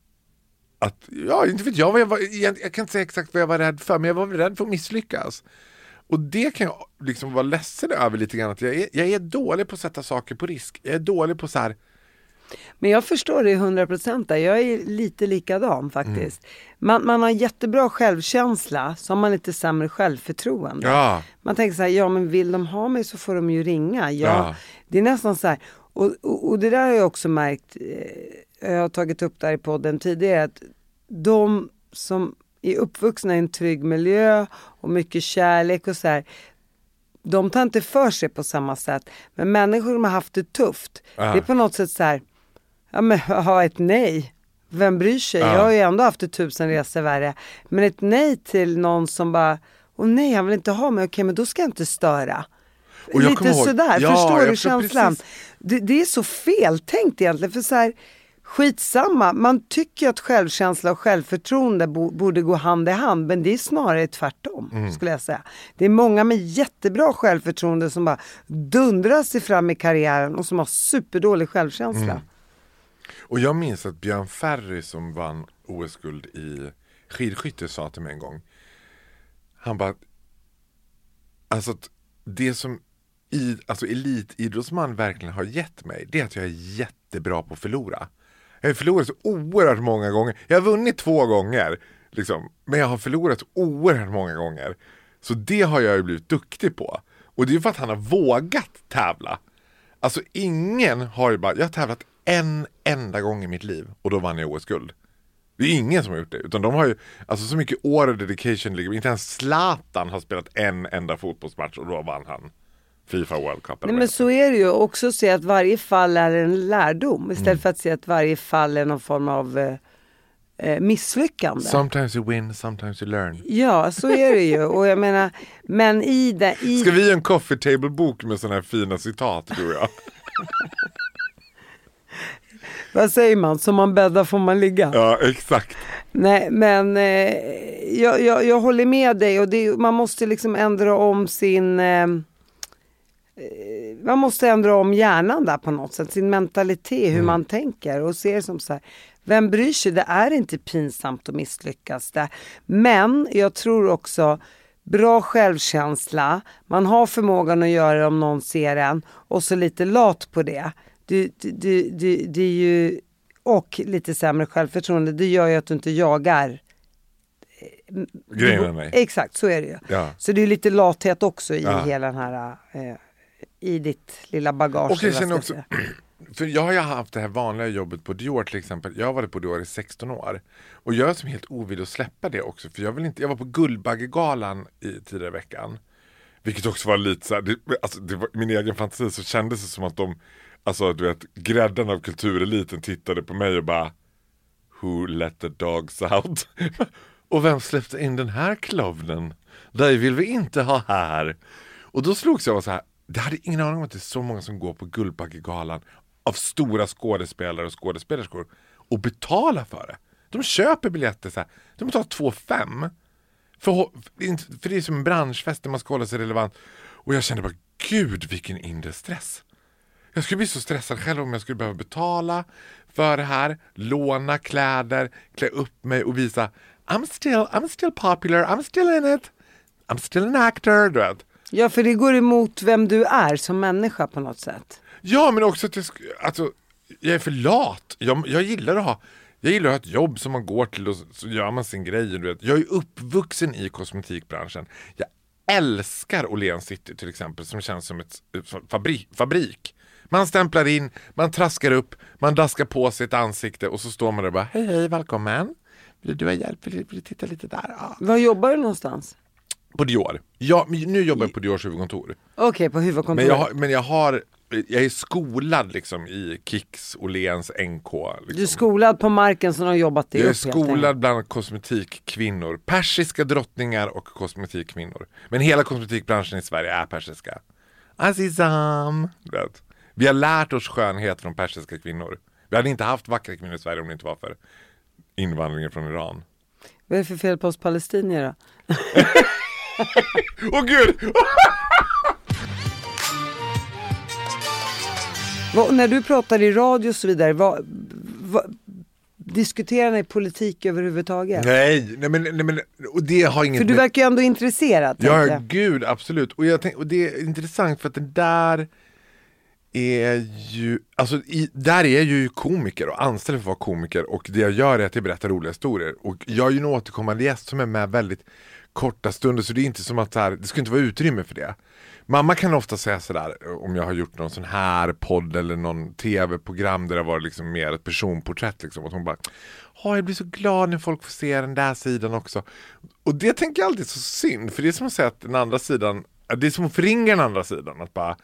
att, ja inte vet jag vad jag var, jag, jag kan inte säga exakt vad jag var rädd för, men jag var rädd för att misslyckas. Och det kan jag liksom vara ledsen över lite grann, att jag är, jag är dålig på att sätta saker på risk. Jag är dålig på så här, Men jag förstår det 100 procent. Jag är lite likadan faktiskt. Man, man har jättebra självkänsla, så har man lite sämre självförtroende. ja, Man tänker så här, ja men vill de ha mig så får de ju ringa. Ja, Ja. Det är nästan så här, och, och, och det där har jag också märkt, eh, jag har tagit upp där i podden tidigare, att de som är uppvuxna i en trygg miljö och mycket kärlek och så här, de tar inte för sig på samma sätt. Men människor som har haft det tufft, Ja. det är på något sätt så här, ja men ha ett nej. Vem bryr sig? Ja. Jag har ju ändå haft tusen resor värre. Men ett nej till någon som bara, åh nej han vill inte ha mig, okej men då ska jag inte störa. Och Lite ihåg- sådär, Ja, förstår du känslan? Det, det är så feltänkt egentligen, för så här, skitsamma, man tycker att självkänsla och självförtroende bo, borde gå hand i hand, men det är snarare tvärtom, Mm. skulle jag säga. Det är många med jättebra självförtroende som bara dundrar sig fram i karriären och som har superdålig självkänsla. Mm. Och jag minns att Björn Ferry som vann OS-guld i skidskytte sa till mig en gång. Han bara, alltså att det som i, alltså elitidrottsman verkligen har gett mig, det är att jag är jättebra på att förlora. Jag har förlorat så oerhört många gånger. Jag har vunnit två gånger, liksom, men jag har förlorat oerhört många gånger. Så det har jag ju blivit duktig på. Och det är ju för att han har vågat tävla. Alltså ingen har ju bara, jag har tävlat en enda gång i mitt liv och då vann jag OS-guld. Det är ingen som har gjort det, utan de har ju, alltså så mycket år och dedication ligger, inte ens Zlatan har spelat en enda fotbollsmatch och då vann han Fifa World Cup. Nej, men så är det ju, också se att varje fall är en lärdom istället Mm. för att se att varje fall är någon form av eh, eh, misslyckande. Sometimes you win, sometimes you learn. Ja, så är det ju. Och jag menar, men i det... I... Ska vi göra en coffee table-bok med sådana här fina citat du och jag? Vad säger man? Som man bäddar får man ligga. Ja, exakt. Nej, men eh, jag, jag, jag håller med dig och det, man måste liksom ändra om sin... Eh, eh, man måste ändra om hjärnan där på något sätt, sin mentalitet, hur man tänker och ser som så här. Vem bryr sig? Det är inte pinsamt att misslyckas där. Men jag tror också bra självkänsla, man har förmågan att göra det om någon ser en och så lite lat på det. Du, du, du, det är ju, och lite sämre självförtroende, det gör ju att du inte jagar Grejen med mig. Exakt, så är det ju. Ja. Så det är lite lathet också i Ja. hela den här, eh, i ditt lilla bagage. Och jag känner också, för jag har ju haft det här vanliga jobbet på Dior till exempel. Jag har varit på Dior i 16 år. Och jag är som helt ovillig att släppa det också. För jag vill inte, jag var på Guldbaggegalan i tidigare i veckan. Vilket också var lite så här, det, alltså det var, min egen fantasi så kändes det som att de, alltså du vet, grädden av kultureliten tittade på mig och bara Who let the dogs out? och vem släppte in den här klovnen? Dig vill vi inte ha här. Och då slogs jag av så här, det hade ingen aning om att det är så många som går på Guldbaggegalan av stora skådespelare och skådespelerskor och betalar för det. De köper biljetter så här, de betalar 2 5 för, för det är som en branschfest där man ska hålla sig relevant. Och jag kände bara, gud vilken inre stress. Jag skulle bli så stressad själv om jag skulle behöva betala för det här, låna kläder, klä upp mig och visa I'm still, I'm still popular, I'm still in it, I'm still an actor, du vet. Ja, för det går emot vem du är som människa på något sätt. Ja, men också att jag, alltså, jag är för lat. Jag, jag gillar att ha jag gillar att ha ett jobb som man går till och så, gör man sin grej. Du vet. Jag är uppvuxen i kosmetikbranschen. Jag älskar Åhléns City till exempel som känns som ett ett fabrik. Man stämplar in, man traskar upp, man daskar på sig ett ansikte och så står man där och bara hej hej välkommen. Vill du ha hjälp? Vill du, titta lite där? Ja. Var jobbar du någonstans? På Dior. Ja, men nu jobbar jag på Diors huvudkontor. Okej, på Men huvudkontoret. jag, har, men jag har jag är skolad liksom i Kicks, Åhléns, NK. Liksom. Du är skolad på marken som har jobbat dig jag är upp skolad bland kosmetikkvinnor. Persiska drottningar och kosmetikkvinnor. Men hela kosmetikbranschen i Sverige är persiska. Azizam. Vet. Vi har lärt oss skönhet från persiska kvinnor. Vi hade inte haft vackra kvinnor i Sverige om det inte var för invandringen från Iran. Vad är det för fel på oss palestinier då? Åh gud! Vad, när du pratar i radio och så vidare, vad, vad, diskuterar ni politik överhuvudtaget? Nej, nej men, nej men och det har inget För du verkar ju ändå intresserad. Ja, jag. gud absolut. Och, jag tänk, och det är intressant för att den där är ju, alltså i, där är jag ju komiker och anställd för att vara komiker och det jag gör är att jag berättar roliga historier. Och jag är ju en återkommande gäst som är med väldigt korta stunder så det är inte som att så här, det ska inte vara utrymme för det. Mamma kan ofta säga sådär om jag har gjort någon sån här podd eller någon tv-program där det var liksom mer ett personporträtt liksom. Att hon bara Åh, jag blir så glad när folk får se den där sidan också. Och det tänker jag alltid är så synd, för det är som att säga att den andra sidan, det är som att förringa den andra sidan. Att bara,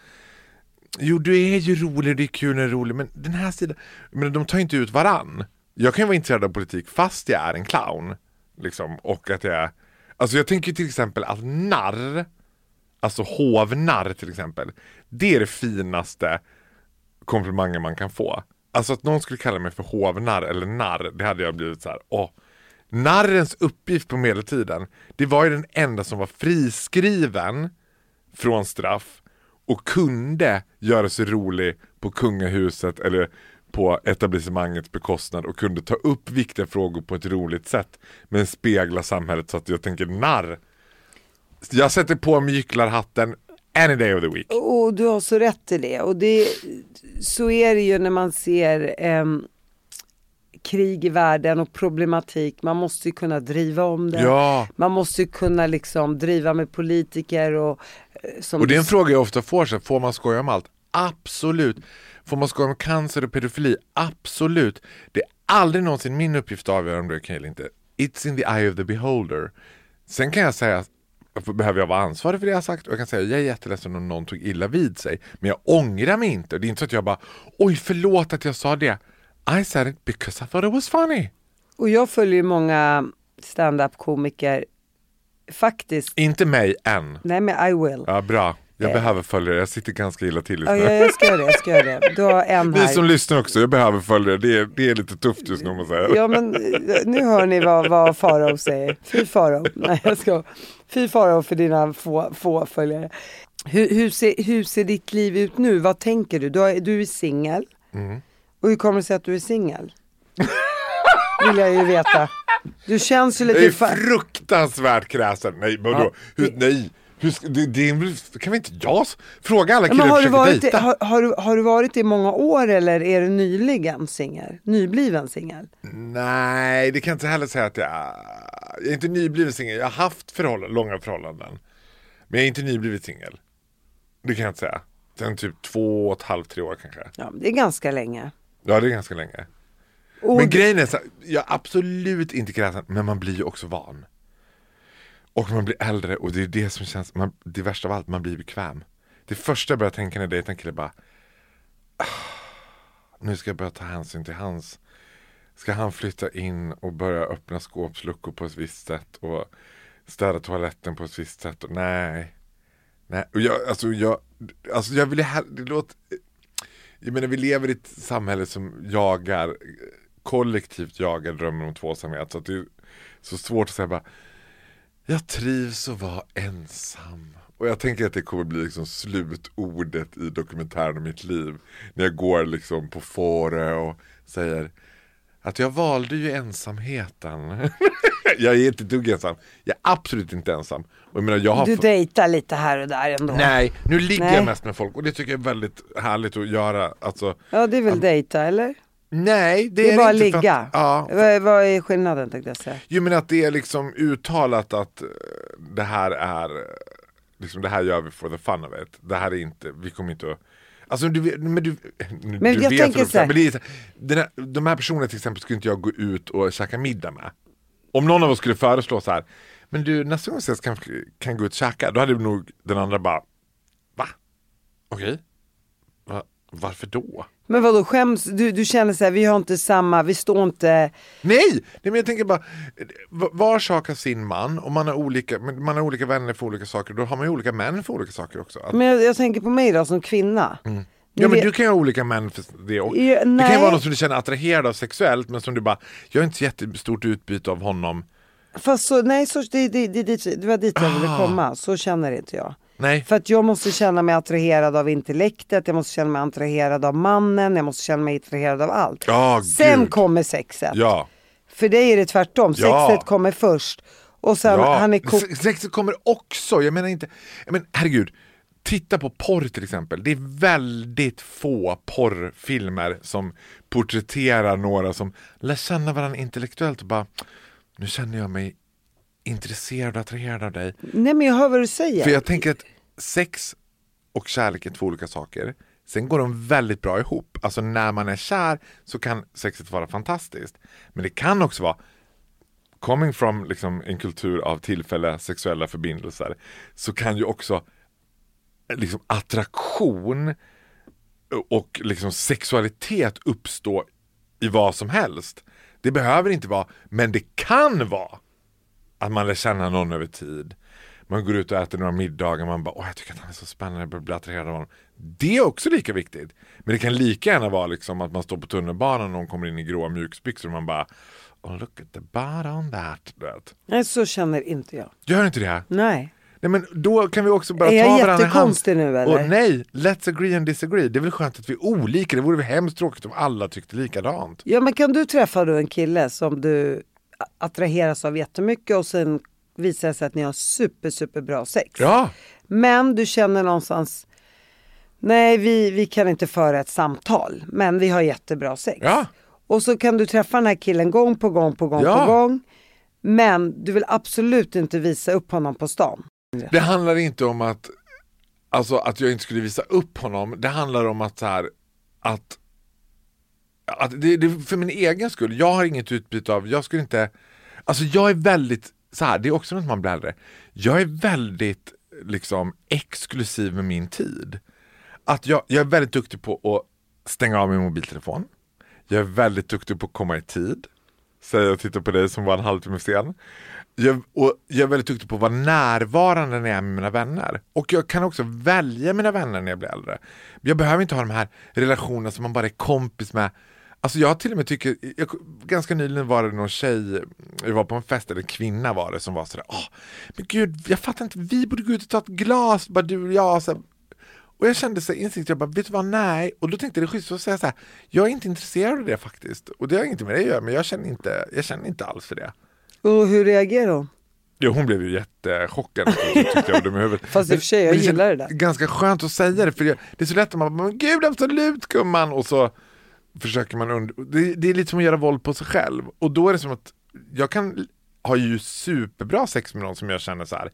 jo du är ju rolig, det är kul när det är rolig, men den här sidan, men de tar inte ut varann. Jag kan ju vara intresserad av politik fast jag är en clown. Liksom, och att jag, alltså jag tänker till exempel att narr, alltså hovnarr till exempel, det är det finaste komplimangen man kan få. Alltså att någon skulle kalla mig för hovnarr eller narr, det hade jag blivit så här. åh. Narrens uppgift på medeltiden, det var ju den enda som var friskriven från straff och kunde göra sig rolig på kungahuset eller på etablissemangets bekostnad och kunde ta upp viktiga frågor på ett roligt sätt men spegla samhället så att jag tänker narr. Jag sätter på mig gycklarhatten any day of the week. Och du har så rätt i det. Och det, så är det ju när man ser em, krig i världen och problematik. Man måste ju kunna driva om det. Ja. Man måste ju kunna liksom driva med politiker och eh, Och det är en fråga jag ofta får, så får man skoja om allt? Absolut. Får man skoja om cancer och pedofili? Absolut. Det är aldrig någonsin min uppgift att avgöra om det är okej eller inte. It's in the eye of the beholder. Sen kan jag säga, behöver jag vara ansvarig för det jag sagt? Och jag kan säga, jag är jätteledsen om någon tog illa vid sig. Men jag ångrar mig inte. Det är inte så att jag bara, oj förlåt att jag sa det. I said it because I thought it was funny. Och jag följer många stand-up komiker faktiskt. Inte mig än. Nej men I will. Ja, bra. Jag behöver följa det. Jag sitter ganska illa till just Ja, nu. jag, jag ska göra det, jag ska göra det. Du har en Ni här. som lyssnar också, jag behöver följa det. Det är, det är lite tufft just nu om man säger. Ja men eh, nu hör ni vad, vad Farao säger. Fy Farao. Nej jag ska. Fy Farao för dina få, få följare. Hur, hur, ser, hur ser ditt liv ut nu? Vad tänker du? Du, har, du är singel. Mm. Och hur kommer det sig att du är singel? Vill jag ju veta. Du känns ju lite... är fa- fruktansvärt kräsen. Nej, vadå? Ja. Hur, nej. Hur, det, det, är- kan vi inte jag fråga alla killar men har, du varit, dejta? har, har, du, har du varit i många år eller är du nyligen singel? Nybliven singel? Nej, det kan jag inte heller säga att jag Jag är inte nybliven singel. Jag har haft förhållanden, långa förhållanden. Men jag är inte nybliven singel. Det kan jag inte säga. Sen typ två och ett halvt, tre år kanske. Ja, men det är ganska länge. Ja, det är ganska länge. Och Men grejen är så jag är absolut inte kräsen, men man blir ju också van. Och man blir äldre och det är det som känns, man, det värsta av allt, man blir bekväm. Det första jag börjar tänka när jag dejtar en kille bara, ah, nu ska jag börja ta hänsyn till hans, ska han flytta in och börja öppna skåpsluckor på ett visst sätt och städa toaletten på ett visst sätt. Och, nej, nej. Och jag, alltså jag, alltså jag vill det låter, jag menar vi lever i ett samhälle som jagar, kollektivt jagar drömmen om tvåsamhet. Så att det är så svårt att säga bara, jag trivs att vara ensam. Och jag tänker att det kommer bli liksom slutordet i dokumentären om mitt liv. När jag går liksom på Fårö och säger att jag valde ju ensamheten. jag är inte dugg ensam. Jag är absolut inte ensam. Och jag menar, jag har Du dejtar lite här och där ändå. Nej, nu ligger Nej. jag mest med folk och det tycker jag är väldigt härligt att göra. Alltså, Ja det är väl dejta eller? nej, det, Det är bara inte ligga. Att, ja, Vad, vad är skillnaden tänkte jag säga? jo men att det är liksom uttalat att eh, det här är, eh, liksom det här gör vi for the fun of it. Det här är inte, vi kommer inte att Alltså du, vet- men du, men du jag vet tänker så här- men det är, den här, De här personerna till exempel skulle inte jag gå ut och käka middag med. Om någon av oss skulle föreslå så här, men du nästa gång vi ses kan, kan gå ut och käka, då hade nog den andra bara, va? Okej? Va? Varför då? Men vadå skäms, du, du känner så här, vi har inte samma, vi står inte, Nej! Nej men jag tänker bara, var sak har sin man och man har olika, man har olika vänner för olika saker, då har man ju olika män för olika saker också. Att, men jag, jag tänker på mig då som kvinna. Mm. Ja men du kan ju ha olika män för det också. Ja, Det kan ju vara någon som du känner attraherad av sexuellt men som du bara, jag har inte så jättestort utbyte av honom. Fast så, nej så, det, det, det, det, var dit jag ville Ah. komma, så känner inte jag. Nej. För att jag måste känna mig attraherad av intellektet, jag måste känna mig attraherad av mannen, jag måste känna mig attraherad av allt. Ja, Sen gud. kommer sexet. Ja. För dig är det tvärtom, Ja. sexet kommer först. Och sen ja. han är ko- Se- Sexet kommer också, jag menar inte, men, herregud. Titta på porr till exempel. Det är väldigt få porrfilmer som porträtterar några som lär känna varandra intellektuellt och bara nu känner jag mig intresserad och attraherad av dig. Nej men jag hör vad du säger. För jag tänker att sex och kärlek är två olika saker. Sen går de väldigt bra ihop. Alltså när man är kär så kan sexet vara fantastiskt. Men det kan också vara coming from liksom en kultur av tillfälliga sexuella förbindelser så kan ju också liksom attraktion och liksom sexualitet uppstå i vad som helst. Det behöver inte vara, men det kan vara att man lär känna någon över tid. Man går ut och äter några middagar man bara åh jag tycker att han är så spännande, jag börjar bli attraherad av honom. Det är också lika viktigt. Men det kan lika gärna vara liksom att man står på tunnelbanan och någon kommer in i gråa mjukisbyxor och man bara oh, look at the butt on that. Nej så känner inte jag. Gör inte det? Nej. Nej men då kan vi också bara Är ta varandra i hand. nu, eller? Och nej, let's agree and disagree. Det är väl skönt att vi är olika. Det vore väl hemskt tråkigt om alla tyckte likadant. Ja men kan du träffa då en kille som du attraheras av jättemycket och sen visar det sig att ni har super super bra sex. Ja, Men du känner någonstans Nej vi, vi kan inte föra ett samtal men vi har jättebra sex. Ja. Och så kan du träffa den här killen gång på gång på gång Ja. på gång. Men du vill absolut inte visa upp honom på stan det handlar inte om att Alltså att jag inte skulle visa upp honom. Det handlar om att så här, att, att det, det är för min egen skull. Jag har inget utbyte av, jag skulle inte, alltså jag är väldigt, så här, det är också något man blir äldre. Jag är väldigt liksom exklusiv med min tid. Att jag, jag är väldigt duktig på att stänga av min mobiltelefon. Jag är väldigt duktig på att komma i tid. Säger jag och tittar på dig som var en halvtimme sen. Jag, och jag är väldigt duktig på att vara närvarande när jag är med mina vänner. Och jag kan också välja mina vänner när jag blir äldre. Jag behöver inte ha de här relationerna som man bara är kompis med. Alltså jag till och med tycker, jag, ganska nyligen var det någon tjej, jag var på en fest, eller en kvinna var det som var sådär, åh, men gud, jag fattar inte, vi borde gå ut och ta ett glas, bara du och jag. Så här, och jag kände så instinkt, jag bara, vet du vad, nej. Och då tänkte jag det är schysst att säga så här, jag är inte intresserad av det faktiskt. Och det har inget med det att göra, men jag känner inte, jag känner inte alls för det. Och hur reagerar hon? Jo, hon blev ju jättechockad. tyckte jag, var dum i huvudet. Fast i och för sig, jag Men gillar det där. Ganska skönt att säga det, för det, det är så lätt att man bara, men gud absolut gumman, och så försöker man und- det, det är lite som att göra våld på sig själv. Och då är det som att, jag kan ha ju superbra sex med någon som jag känner så här.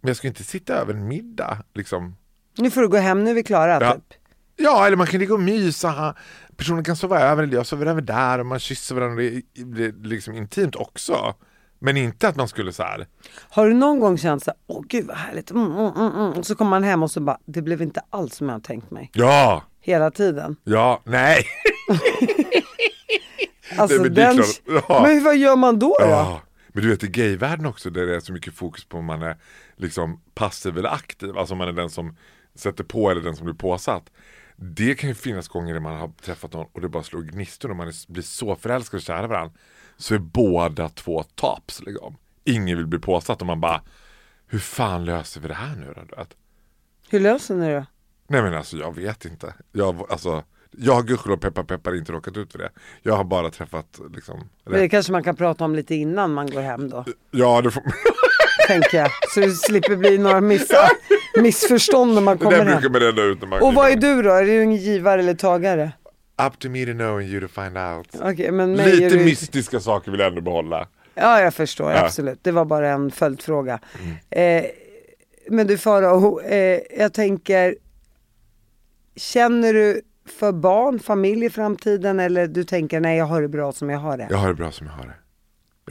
men jag ska inte sitta över en middag liksom. Nu får du gå hem, nu är vi klara Ja. typ. Ja, eller man kan ligga och mysa, personen kan sova över, eller jag sover över där och man kysser varandra, det är liksom intimt också. Men inte att man skulle så här. Har du någon gång känt så här, åh gud vad härligt, mm, mm, mm, mm. och så kommer man hem och så bara, det blev inte alls som jag har tänkt mig. ja, Hela tiden. ja, nej. Alltså men det är den... Ja. Men vad gör man då? då? Ja, men du vet i gayvärlden också där det är så mycket fokus på om man är liksom passiv eller aktiv, alltså om man är den som sätter på eller den som blir påsatt. Det kan ju finnas gånger när man har träffat någon och det bara slår gnistor och man är, blir så förälskad och kär i varandra. Så är båda två tops liksom. Ingen vill bli påsatt och man bara Hur fan löser vi det här nu då? Hur löser ni det? Nej men alltså jag vet inte. Jag, alltså, jag har gudskelov peppar peppar inte råkat ut för det. Jag har bara träffat liksom Men Det kanske man kan prata om lite innan man går hem då, Ja, det får tänker jag. Så det slipper bli några missa, missförstånd när man Det kommer där brukar hem. man reda ut när man Och vad är du då? Är du en givare eller tagare? Up to me to know and you to find out. Okej, men Lite du... mystiska saker vill jag ändå behålla. Ja, jag förstår, Ja. Mm. absolut. Det var bara en följdfråga. Eh, men du Farao, eh, jag tänker, känner du för barn, familj i framtiden eller du tänker nej jag har det bra som jag har det? Jag har det bra som jag har det.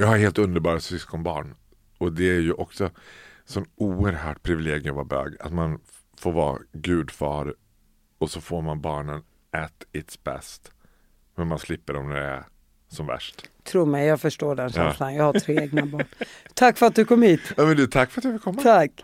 Jag har helt underbara syskonbarn. Och det är ju också sån oerhört privilegium att vara bög. Att man får vara gudfar och så får man barnen at its best. Men man slipper dem när det är som värst. Tro mig, jag förstår den Ja. känslan. Jag har tre egna barn. Tack för att du kom hit. Ja, men du, tack för att jag fick komma. Tack.